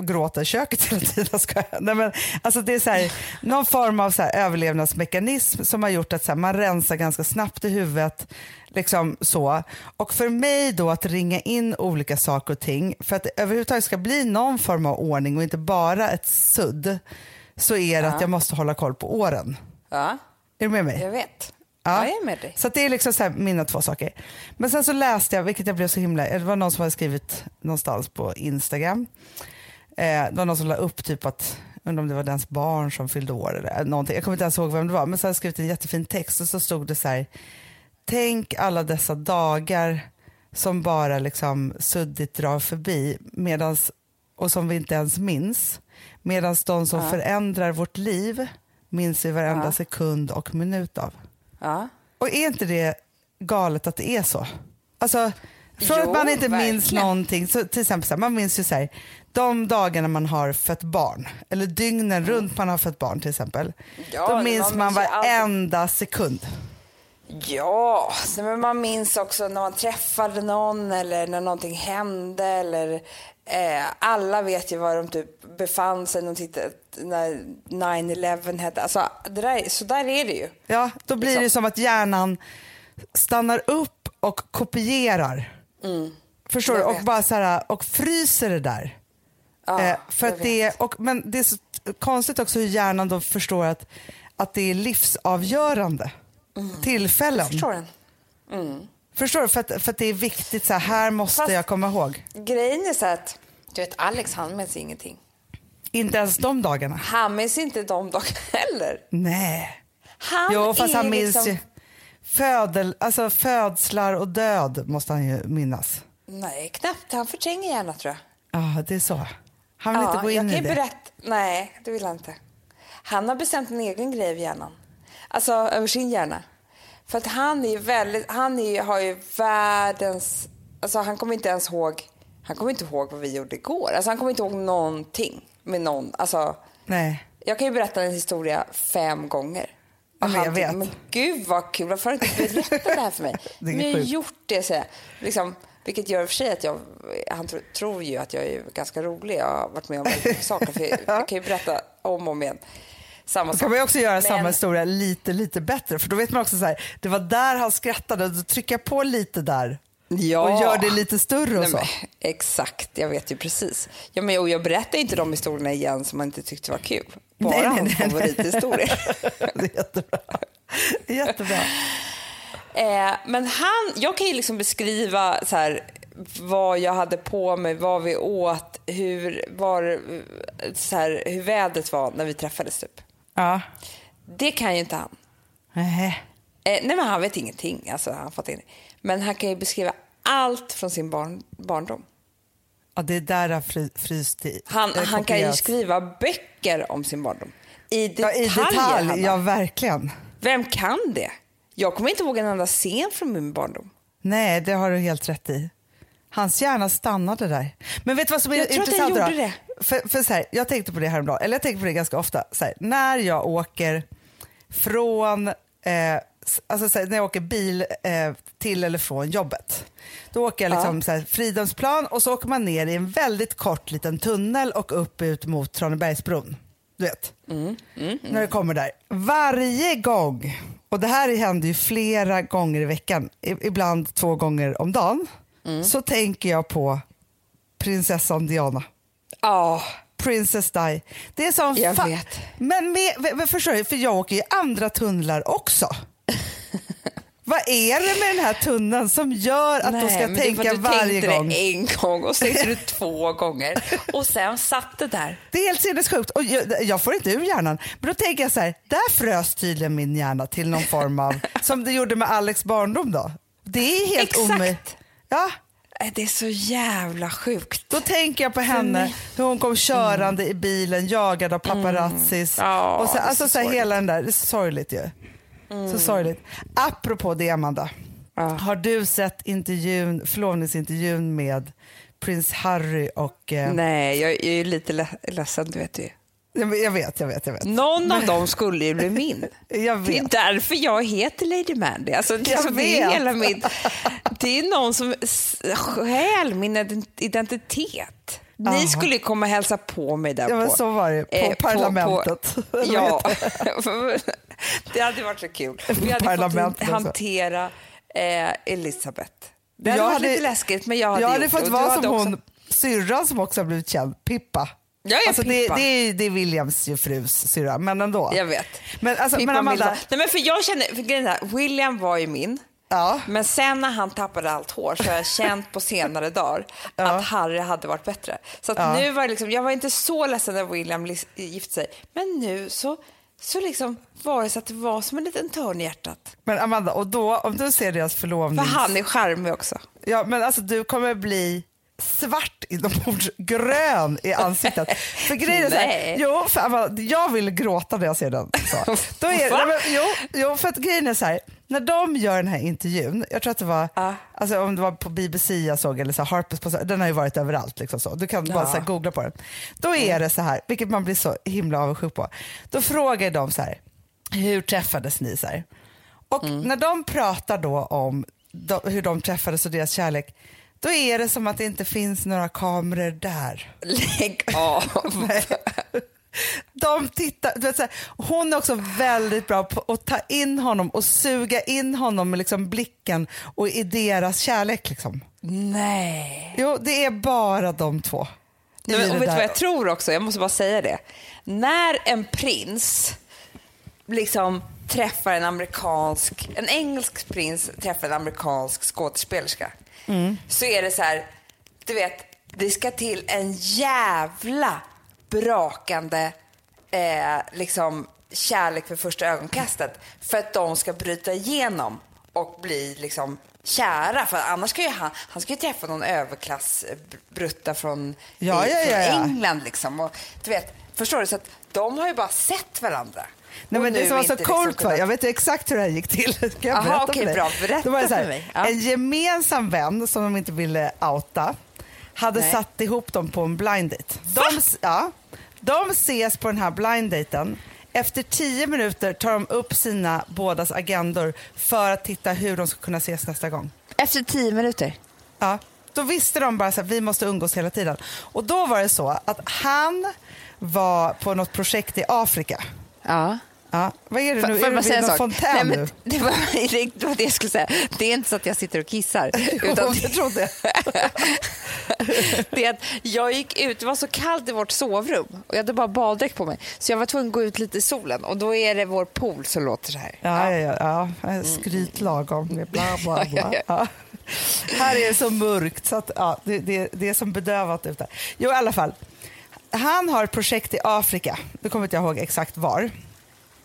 gråta i köket hela tiden. Ska jag. Nej, men, alltså, det är så här, någon form av så här, överlevnadsmekanism som har gjort att så här, man rensar ganska snabbt i huvudet. Liksom så. Och för mig då att ringa in olika saker och ting för att det överhuvudtaget ska bli någon form av ordning och inte bara ett sudd så är det att jag måste hålla koll på åren. Ja, Är du med mig? jag vet. Ja. Jag är med dig. Så det är liksom så mina två saker. Men sen så läste jag, vilket jag blev så himla, det var någon som hade skrivit någonstans på Instagram. Eh, det var någon som la upp typ att, undrar om det var dens barn som fyllde år eller någonting. Jag kommer inte ens ihåg vem det var, men så hade jag skrivit en jättefin text och så stod det så här, tänk alla dessa dagar som bara liksom suddigt drar förbi medans, och som vi inte ens minns. Medan de som Ja. förändrar vårt liv minns vi varenda Ja. sekund och minut av. Ja. Och är inte det galet att det är så? Alltså, från Jo, att man inte minns verkligen. någonting, så till exempel så här, man minns ju så här, de dagarna man har fött barn, eller dygnen runt man har fött barn till exempel. Ja, Då man minns minns man allt. varenda sekund. Ja, men man minns också när man träffade någon eller när någonting hände. Eller, eh, alla vet ju var de typ befann sig när, de tittade, när 9-11 hände. Alltså, det där, så där är det ju. Ja, då blir Liksom. det som att hjärnan stannar upp och kopierar. Förstår du? Mm. jag Och bara så här, och fryser det där. Ja, eh, för jag att det, och, men det är så konstigt också hur hjärnan då förstår att, att det är livsavgörande tillfällen. Mm. Förstår den? Förstår du? För att, för att det är viktigt, så här, här måste Fast- jag komma ihåg. Grejen är så att, du vet Alex han minns ingenting. Inte ens de dagarna. Han minns inte de dagarna heller. Nej. Han Jo, fast han minns liksom, ju födel, alltså födslar och död måste han ju minnas. Nej, knappt. Han förtränger gärna tror jag. Ja, det är så. Han vill inte gå in i det. berätta. Nej, det vill han inte. Han har bestämt en egen grej över hjärnan. Alltså över sin hjärna. För att han är väldigt, han är, har ju världens, alltså han kommer inte ens ihåg, han kommer inte ihåg vad vi gjorde igår. Alltså han kommer inte ihåg någonting med någon, alltså. Nej. Jag kan ju berätta en historia fem gånger. Ja, Och men jag han tycker, vet. Men gud vad kul, varför har du inte berättat det här för mig? Det jag har gjort det, säger jag. Liksom, vilket gör i och för sig att jag, han tro, tror ju att jag är ganska rolig. Jag har varit med om saker. För jag, jag kan ju berätta om och om igen. Samma Då sak. kan man också göra Men- samma historia lite, lite bättre. För då vet man också så här, det var där han skrattade, då trycker jag på lite där. Ja. Och gör det lite större och Nej, så. men, exakt, jag vet ju precis. Ja, men, och jag berättar inte de historierna igen som man inte tyckte var kul. Bara Nej, hans favorithistorier. Det är jättebra. Jättebra. Eh, men han, jag kan ju liksom beskriva så här, vad jag hade på mig, vad vi åt, hur, var, så här, hur vädret var när vi träffades. Typ. Ja. Det kan ju inte han. Nej. Eh, nej men han vet ingenting. Alltså, han fattar ingenting. Men han kan ju beskriva allt från sin barn, barndom. Ja, det är där det har fry, fryst i. Han, det han kan ju skriva böcker om sin barndom. I Ja, detalj. i detalj. Hanna. Ja, verkligen. Vem kan det? Jag kommer inte ihåg en enda scen från min barndom. Nej, det har du helt rätt i. Hans hjärna stannade där. Men vet du vad som är Jag tror att den intressant gjorde då? För, för så här, jag tänkte på det häromdagen, eller jag tänker på det ganska ofta. Så här, när jag åker från, eh, alltså så här, när jag åker bil eh, till eller från jobbet. Då åker jag liksom så här, Fridhemsplan och så åker man ner i en väldigt kort liten tunnel och upp ut mot Tranebergsbron. Du vet, när det kommer där. Varje gång, och det här händer ju flera gånger i veckan, ibland två gånger om dagen, så tänker jag på prinsessan Diana. Ja, Princess Di. Det är som Jag vet. Men, med, men förstår du, för jag åker i andra tunnlar också. Vad är det med den här tunneln som gör att du ska men det är för tänka att du varje tänkte gång? det en gång och så tänkte du två gånger och sen satt det där. Det är helt sinnessjukt. Och jag, jag får inte ur hjärnan. Men då tänker jag så här, där frös tydligen min hjärna till någon form av, som det gjorde med Alex barndom då. Det är helt omöjligt. Ja, Nej, Det är så jävla sjukt. då tänker jag på henne, hur hon kom körande i bilen jagad av paparazzis. Mm. Ja, och så, alltså så så hela den där, det är så sorgligt ju. Så sorgligt. Apropå det Amanda, Ja. har du sett intervjun, förlovningsintervjun med prins Harry och... Eh, Nej, jag, är lite le- ledsen, du vet ju. Jag, vet, jag vet, jag vet. Någon av dem skulle ju bli min. Jag Det är vet. därför jag heter Lady Mandy. Alltså, det, Jag det, är vet. hela min, det är någon som stjäl min ident- identitet. Ni Aha. skulle komma och hälsa på mig där Ja, men på, så var det. På eh, parlamentet. På, ja, det hade varit så kul. Vi hade fått hantera eh, Elisabeth. Det hade Jag varit hade- lite läskigt, men jag hade Jag hade fått vara som också- hon, syrran som också har blivit känd, Pippa. Jag är alltså Pippa. Det, det, är, det är Williams ju frus syrra, men ändå. Jag vet. Men, alltså, Pippa men Amanda, Milda. Nej, men för jag känner, för grejen är, William var ju min. ja, Men sen när han tappade allt hår så har jag känt på senare dagar att Harry hade varit bättre. Så Ja. nu var liksom, jag var inte så ledsen när William gifte sig. Men nu så, så liksom var det så att det var som en liten törn i hjärtat. men Amanda, och då, om du ser deras För förlovning... han är charmig också. Ja, men alltså du kommer bli svart inombords, grön i ansiktet. För grejen är så här, jo, för jag vill gråta när jag ser den. Så. Då är, nej, men, jo, jo, för att grejen är så här, när de gör den här intervjun, jag tror att det var, Ja. alltså, om det var på BBC jag såg, eller så här, Harper's, på, den har ju varit överallt. Liksom så. Du kan bara så här, googla på den. Då är det så här, vilket man blir så himla avundsjuk på. Då frågar de så här, hur träffades ni? Så här? Och när de pratar då om de, hur de träffades och deras kärlek, då är det som att det inte finns några kameror där. Lägg av. De tittar, vet, här, hon är också väldigt bra på att ta in honom och suga in honom med liksom blicken och i deras kärlek. Liksom. Nej. Jo, det är bara de två. Nej, men, och vet du vad jag tror också? Jag måste bara säga det. När en prins liksom träffar en amerikansk, en engelsk prins träffar en amerikansk skådespelerska så är det så här, du vet, det ska till en jävla brakande eh, liksom kärlek för första ögonkastet för att de ska bryta igenom och bli liksom kära. För annars ska ju han, han ska ju träffa någon överklassbrutta från, Ja, i, ja, från ja, ja. England liksom. Och, du vet, förstår du? Så att de har ju bara sett varandra. Nej, men det som var så coolt liksom var, kunnat- jag vet exakt hur det här gick till. Ska jag Aha, berätta okej, för dig? bra. Berätta Det var så här, för mig. Ja. En gemensam vän som de inte ville outa hade Nej. satt ihop dem på en blind date. De, ja, de ses på den här blind daten. Efter tio minuter tar de upp sina bådas agendor för att titta hur de ska kunna ses nästa gång. Efter tio minuter. Ja, då visste de bara att vi måste umgås hela tiden. Och då var det så att han var på något projekt i Afrika. Ja. Ja, vad är det nu? får är det säga någon fontän Nej, men det, var, det var det jag skulle säga. Det är inte så att jag sitter och kissar. Utan jag trodde det är att jag gick ut, det var så kallt i vårt sovrum och jag hade bara baddräkt på mig. Så jag var tvungen att gå ut lite i solen och då är det vår pool som låter så här. Ja, ja, ja, ja. Skryt lagom. Bla, bla, bla. Ja. Här är det så mörkt så att, ja, det, det, det är som bedövat ute. Jo, i alla fall. Han har ett projekt i Afrika. Nu kommer inte jag ihåg exakt var.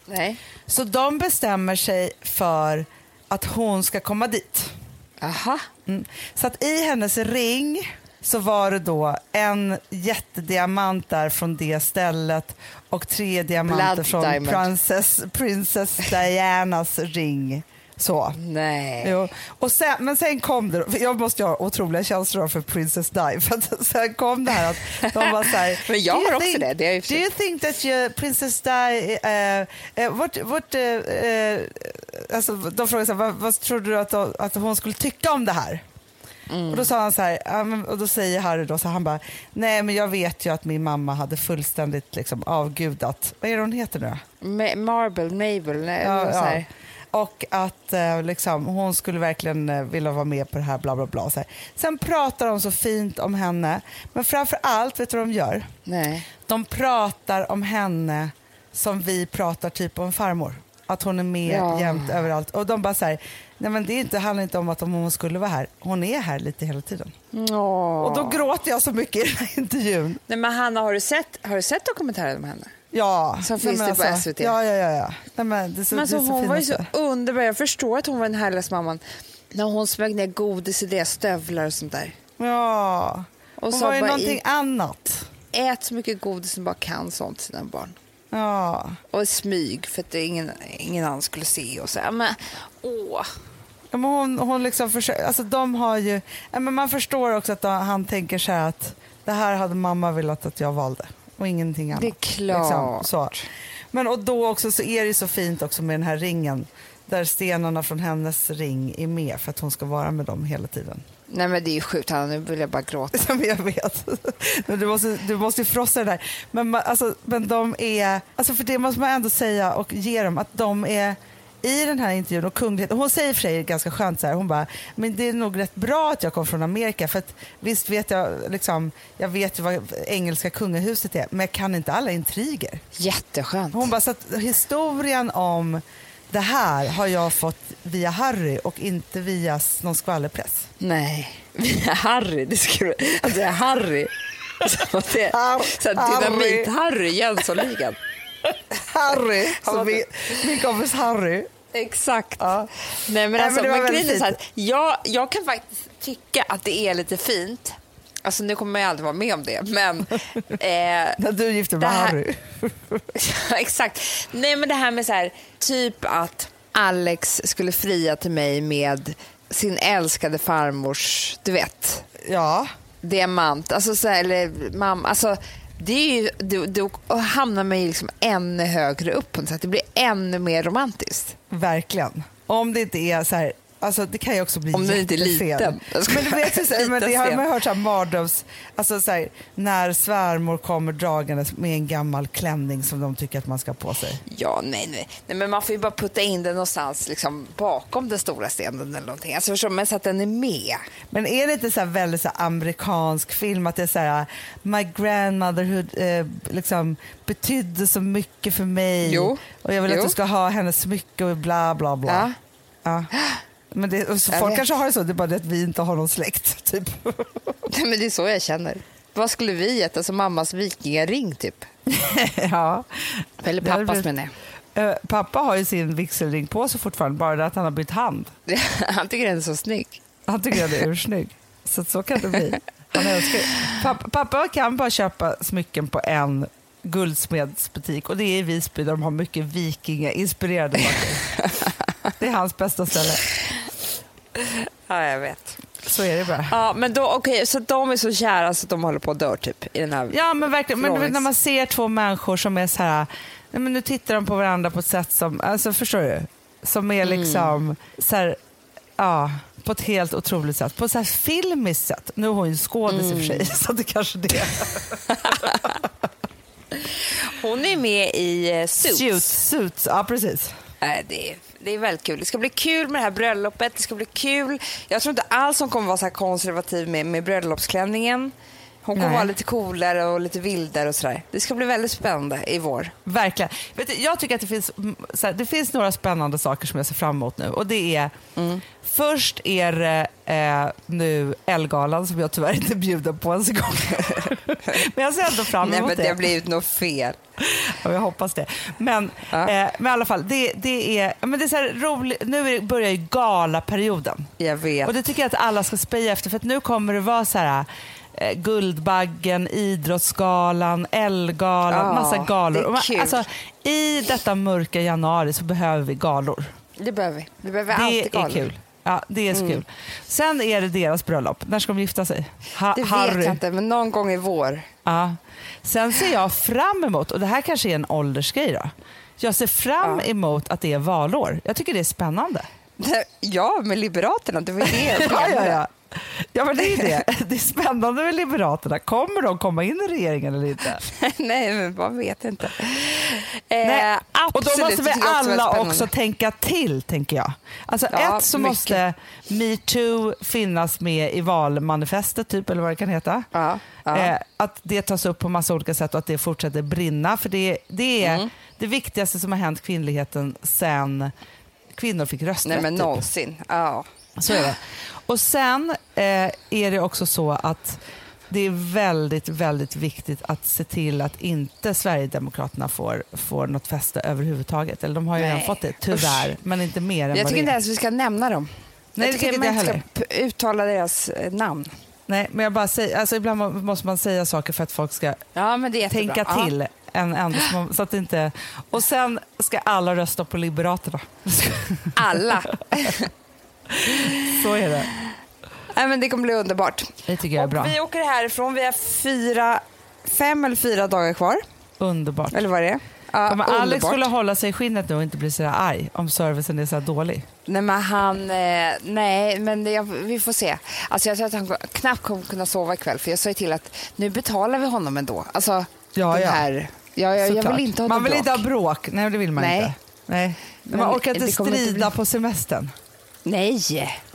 Nej. Så de bestämmer sig för att hon ska komma dit. Aha. Mm. Så att i hennes ring så var det då en jättediamant där från det stället och tre diamanter Blood från diamond. Princess, Princess Dianas ring. Så. Nej. Jo. Och sen, men sen kom det, jag måste ha otroliga känslor för Princess Di, för att sen kom det här att de var så här, Men jag "Do you har också think- det, det är Do you think that you, Princess Di, uh, uh, what, what, uh, uh, alltså, de frågade så här, vad, vad trodde du att, att hon skulle tycka om det här? Och då sa han så här, och då säger Harry då, så han bara, nej men jag vet ju att min mamma hade fullständigt liksom avgudat, vad är det hon heter nu? Ma- Marble, Mabel, nej, Ja, så ja. Här. Och att eh, liksom, hon skulle verkligen eh, vilja vara med på det här bla bla bla. Så här. Sen pratar de så fint om henne, men framför allt, vet du vad de gör? Nej. De pratar om henne som vi pratar typ om farmor. Att hon är med Ja. jämt överallt. Och de bara säger, nej men det är inte, handlar inte om att om hon skulle vara här. Hon är här lite hela tiden. Åh. Och då gråter jag så mycket i den här intervjun. Nej, men Hanna, har du sett, har du sett dokumentären om henne? Ja. Som finns det på SVT? Ja, ja, ja. ja. Nej, men det så, Men alltså, det så hon var ju så underbar. Jag förstår att hon var den härligaste mamman. När hon smög ner godis i deras stövlar och sånt där. Ja. Och Hon var ju någonting i- annat. Ät så mycket godis som bara kan sånt till sina barn. Ja. Och smyg för att ingen, ingen annan skulle se. Och så. Men, åh. Ja, men hon, hon liksom försöker, alltså de har ju, men man förstår också att han tänker så här att det här hade mamma velat att jag valde och ingenting annat. Det är klart. så. Men och då också så är det så fint också med den här ringen där stenarna från hennes ring är med för att hon ska vara med dem hela tiden. Nej men det är ju sjukt Hanna, nu vill jag bara gråta. Som jag vet. Men du, måste, du måste ju frossa det där. Men, alltså, men de är, alltså för det måste man ändå säga och ge dem att de är i den här intervjun och kunglighet, hon säger för sig ganska skönt så här, hon bara, men det är nog rätt bra att jag kom från Amerika för att visst vet jag liksom, jag vet ju vad engelska kungahuset är, men jag kan inte alla intriger. Jätteskönt. Hon bara, så att historien om det här har jag fått via Harry och inte via någon skvallerpress. Nej, Harry, det skulle alltså Harry. Så det, så Harry. Dynamit-Harry, Jönssonligan. Harry, var- min, min kompis Harry. Exakt. Ja. Nej, men Nej, alltså, var men grejen är så här, jag, jag kan faktiskt tycka att det är lite fint. Alltså nu kommer man ju aldrig vara med om det, men... Eh, När du gifte med Det här- Harry. Exakt. Nej, men det här med så här, typ att Alex skulle fria till mig med sin älskade farmors, du vet, Ja, diamant. Alltså, så här, eller mamma. Alltså, det är ju, då, då hamnar man ju liksom ännu högre upp på något sätt. Det blir ännu mer romantiskt. verkligen. Om det inte är så här, alltså det kan ju också bli Om den inte är liten. Men du vet, så men det har man hört så här mardröms, alltså så här, när svärmor kommer dragandes med en gammal klänning som de tycker att man ska ha på sig. Ja, nej, nej, nej. Men man får ju bara putta in den någonstans liksom, bakom den stora stenen eller någonting. Alltså, förstår men så att den är med. Men är det inte så väldigt så amerikansk film att det är så här my grandmotherhood eh, liksom betydde så mycket för mig Jo. och jag vill Jo. att du ska ha hennes smycke och bla bla bla. Ja. Ja. Men det, så Jag folk vet. kanske har det så, det är bara det att vi inte har någon släkt. Typ. Nej, men det är så jag känner. Vad skulle vi gett? Alltså mammas vikingaring typ. ja. Eller pappas blivit- menar jag. Eh, pappa har ju sin vigselring på sig fortfarande, bara det att han har bytt hand. Han tycker den är så snygg. Han tycker den är ursnygg. Så så kan det bli. Han älskar pappa, pappa kan bara köpa smycken på en guldsmedsbutik och det är i Visby där de har mycket vikingainspirerade saker. Det är hans bästa ställe. Ja, jag vet. Så är det bara. Ja, men då, okej, så de är så kära så de håller på att dö typ i den här... Ja men verkligen, men vet, när man ser två människor som är så här, nej, men nu tittar de på varandra på ett sätt som, alltså förstår du? Som är liksom så här, ja, på ett helt otroligt sätt. På ett så här filmiskt sätt. Nu är hon ju skådis i och för sig, så det kanske det. Hon är med i eh, Suits. Suits, suits, ja precis. Nej, det, är, det är väldigt kul. Det ska bli kul med det här bröllopet. Det ska bli kul. Jag tror inte alls hon kommer vara så här konservativ med, med bröllopsklänningen. Hon kommer Nej. vara lite coolare och lite vildare och sådär. Det ska bli väldigt spännande i vår. Verkligen. Vet du, jag tycker att det finns, mm, här, det finns några spännande saker som jag ser fram emot nu. Och det är, Först är det eh, nu Elgalan som jag tyvärr inte bjuder på ens en gång. men jag ser ändå fram Nej, emot men det. det har blivit något fel. Ja, jag hoppas det. Men, Ja. eh, men i alla fall, det, det är, men det är så här roligt. Nu börjar ju galaperioden. Jag vet. Och det tycker jag att alla ska speja efter för att nu kommer det vara så här eh, Guldbaggen, Idrottsgalan, Elgalan, Ja, massa galor. är man-. Alltså, I detta mörka januari så behöver vi galor. Det behöver vi. Vi behöver Det alltid är galor. kul. Ja, det är så kul. Sen är det deras bröllop. När ska de gifta sig? Ha- Det Harry. vet jag inte, men någon gång i vår. Ja. Sen ser jag fram emot, och det här kanske är en åldersgrej då. Jag ser fram emot att det är valår. Jag tycker det är spännande. Ja, med Liberaterna. Det var det Ja, ja, ja. ja men det är det. Det är spännande med Liberaterna. Kommer de komma in i regeringen eller inte? Nej, men man vet inte. Eh, Nej. Och då måste vi också alla spännande. också tänka till, tänker jag. Alltså Ja, ett så mycket. måste metoo finnas med i valmanifestet, typ, eller vad det kan heta. Ja, ja. Eh, att det tas upp på massa olika sätt och att det fortsätter brinna. För det, det är Mm. det viktigaste som har hänt kvinnligheten sen kvinnor fick rösträtt. Nej, men typ. någonsin. Ja. Så är det. Och sen eh, är det också så att det är väldigt, väldigt viktigt att se till att inte Sverigedemokraterna får, får något fäste överhuvudtaget. Eller de har ju Nej, redan fått det, tyvärr. Men inte mer än Jag tycker inte ens vi ska nämna dem. Nej, jag tycker tycker man inte inte ska uttala deras eh, namn. Nej, men jag bara säger, alltså ibland må- måste man säga saker för att folk ska Ja, tänka Ja. till. En, en, så att inte... Och sen ska alla rösta på Liberaterna. Alla. Så är det. Nej, men det kommer bli underbart. Det tycker jag är bra. Och vi åker härifrån. Vi har fyra, fem eller fyra dagar kvar. Underbart. Eller vad är det? Ja, Kommer Alex underbart. skulle hålla sig i skinnet nu och inte bli så där arg om servicen är så här dålig? Nej, men han... Eh, nej, men det, vi får se. Alltså, jag tror att han knappt kommer kunna sova ikväll. För jag sa ju till att nu betalar vi honom ändå. Alltså, Ja, den ja. här... Ja, jag, jag vill inte ha Man vill bråk. inte ha bråk. Nej, det vill man Nej. inte. Nej. Men man orkar inte strida bli- på semestern. Nej,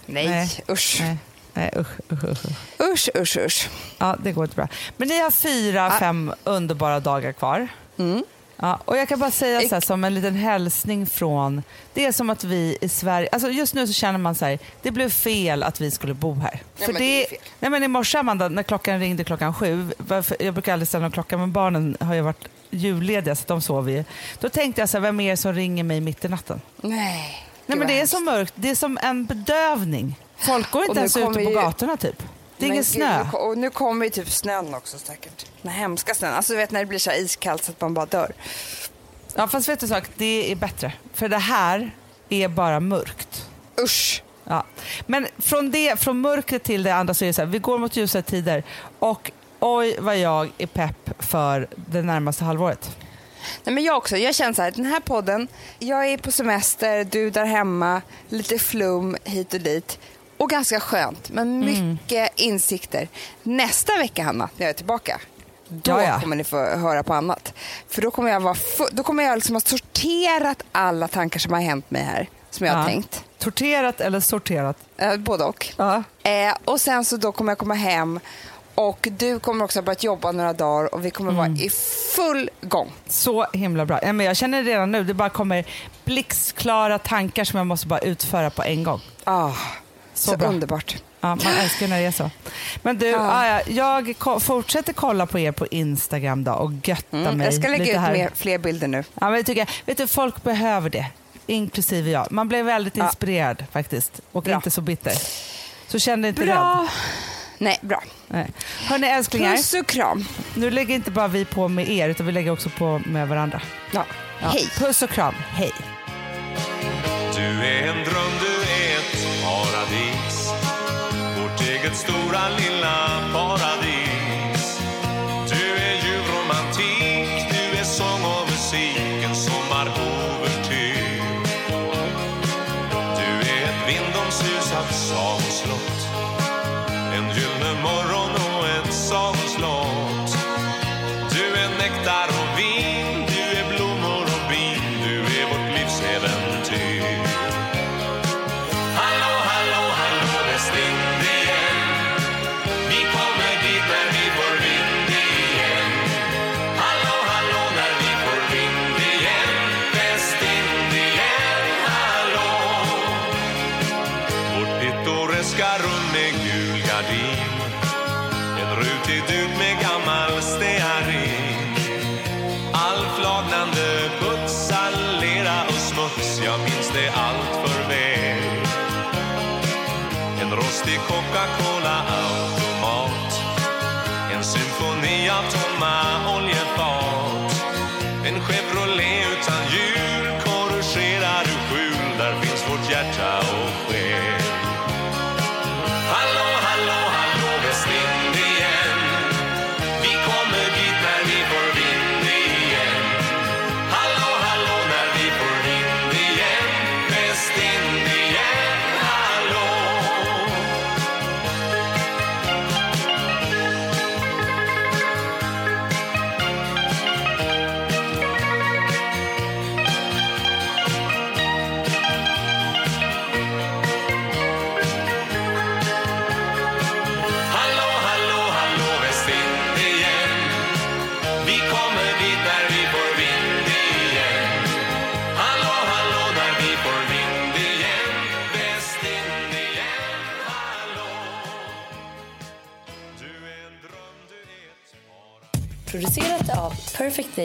nej, Nej. usch. Nej. Nej, usch, usch, usch. Usch, usch, usch. Ja, det går inte bra. Men ni har fyra, fem underbara dagar kvar. Mm. Ja, och jag kan bara säga så här, som en liten hälsning från... Det är som att vi i Sverige... Alltså just nu så känner man så här, det blev fel att vi skulle bo här. Ja, För men det fel. nej men I morse, Amanda, när klockan ringde klockan sju, varför, jag brukar aldrig ställa någon klocka, men barnen har ju varit jullediga så de sover ju. Då tänkte jag så här, vem är det som ringer mig mitt i natten? Nej. Nej, men det är så mörkt, det är som en bedövning. Folk går inte ens ute på ju- gatorna typ. Det är ingen gud, snö. nu Och nu kommer ju typ snön också säkert. Den hemska snön. Alltså du vet när det blir så här iskallt så att man bara dör. Ja, fast vet du sak, det är bättre. För det här är bara mörkt. Usch. Ja. Men från, det, från mörkret till det andra så är det så här, vi går mot ljusare tider och oj vad jag är pepp för det närmaste halvåret. Nej, men jag också. Jag känner så här, den här podden, jag är på semester, du där hemma, lite flum hit och dit. Och ganska skönt, men Mm. mycket insikter. Nästa vecka, Hanna, när jag är tillbaka, då Ja, ja. kommer ni få höra på annat. För då kommer jag, vara då kommer jag liksom ha sorterat alla tankar som har hänt mig här, som jag har Ja. tänkt. Torterat eller sorterat? Eh, både och. Ja. Eh, och sen så då kommer jag komma hem och du kommer också ha börjat jobba några dagar och vi kommer Mm. vara i full gång. Så himla bra. Ja, men jag känner redan nu, det bara kommer blixtklara tankar som jag måste bara utföra på en gång. Ah. Så, bra. underbart. Ja, man älskar när det är så. Men du, Ja. ja. jag ko- fortsätter kolla på er på Instagram då och götta mig Mm. Jag ska lägga lite ut här. mer, fler bilder nu. Ja, men tycker jag. Vet du, folk behöver det, inklusive jag. Man blev väldigt Ja. inspirerad faktiskt och Bra. inte så bitter. Så känn dig inte rädd. Bra. Nej, bra. Nej. Hörni älsklingar, Puss och kram. nu lägger inte bara vi på med er utan vi lägger också på med varandra. Ja. Ja. Hej. Puss och kram, hej. Du är en dröm, paradis. Vårt eget stora lilla paradis. En rutig duk med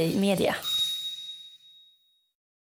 I Media.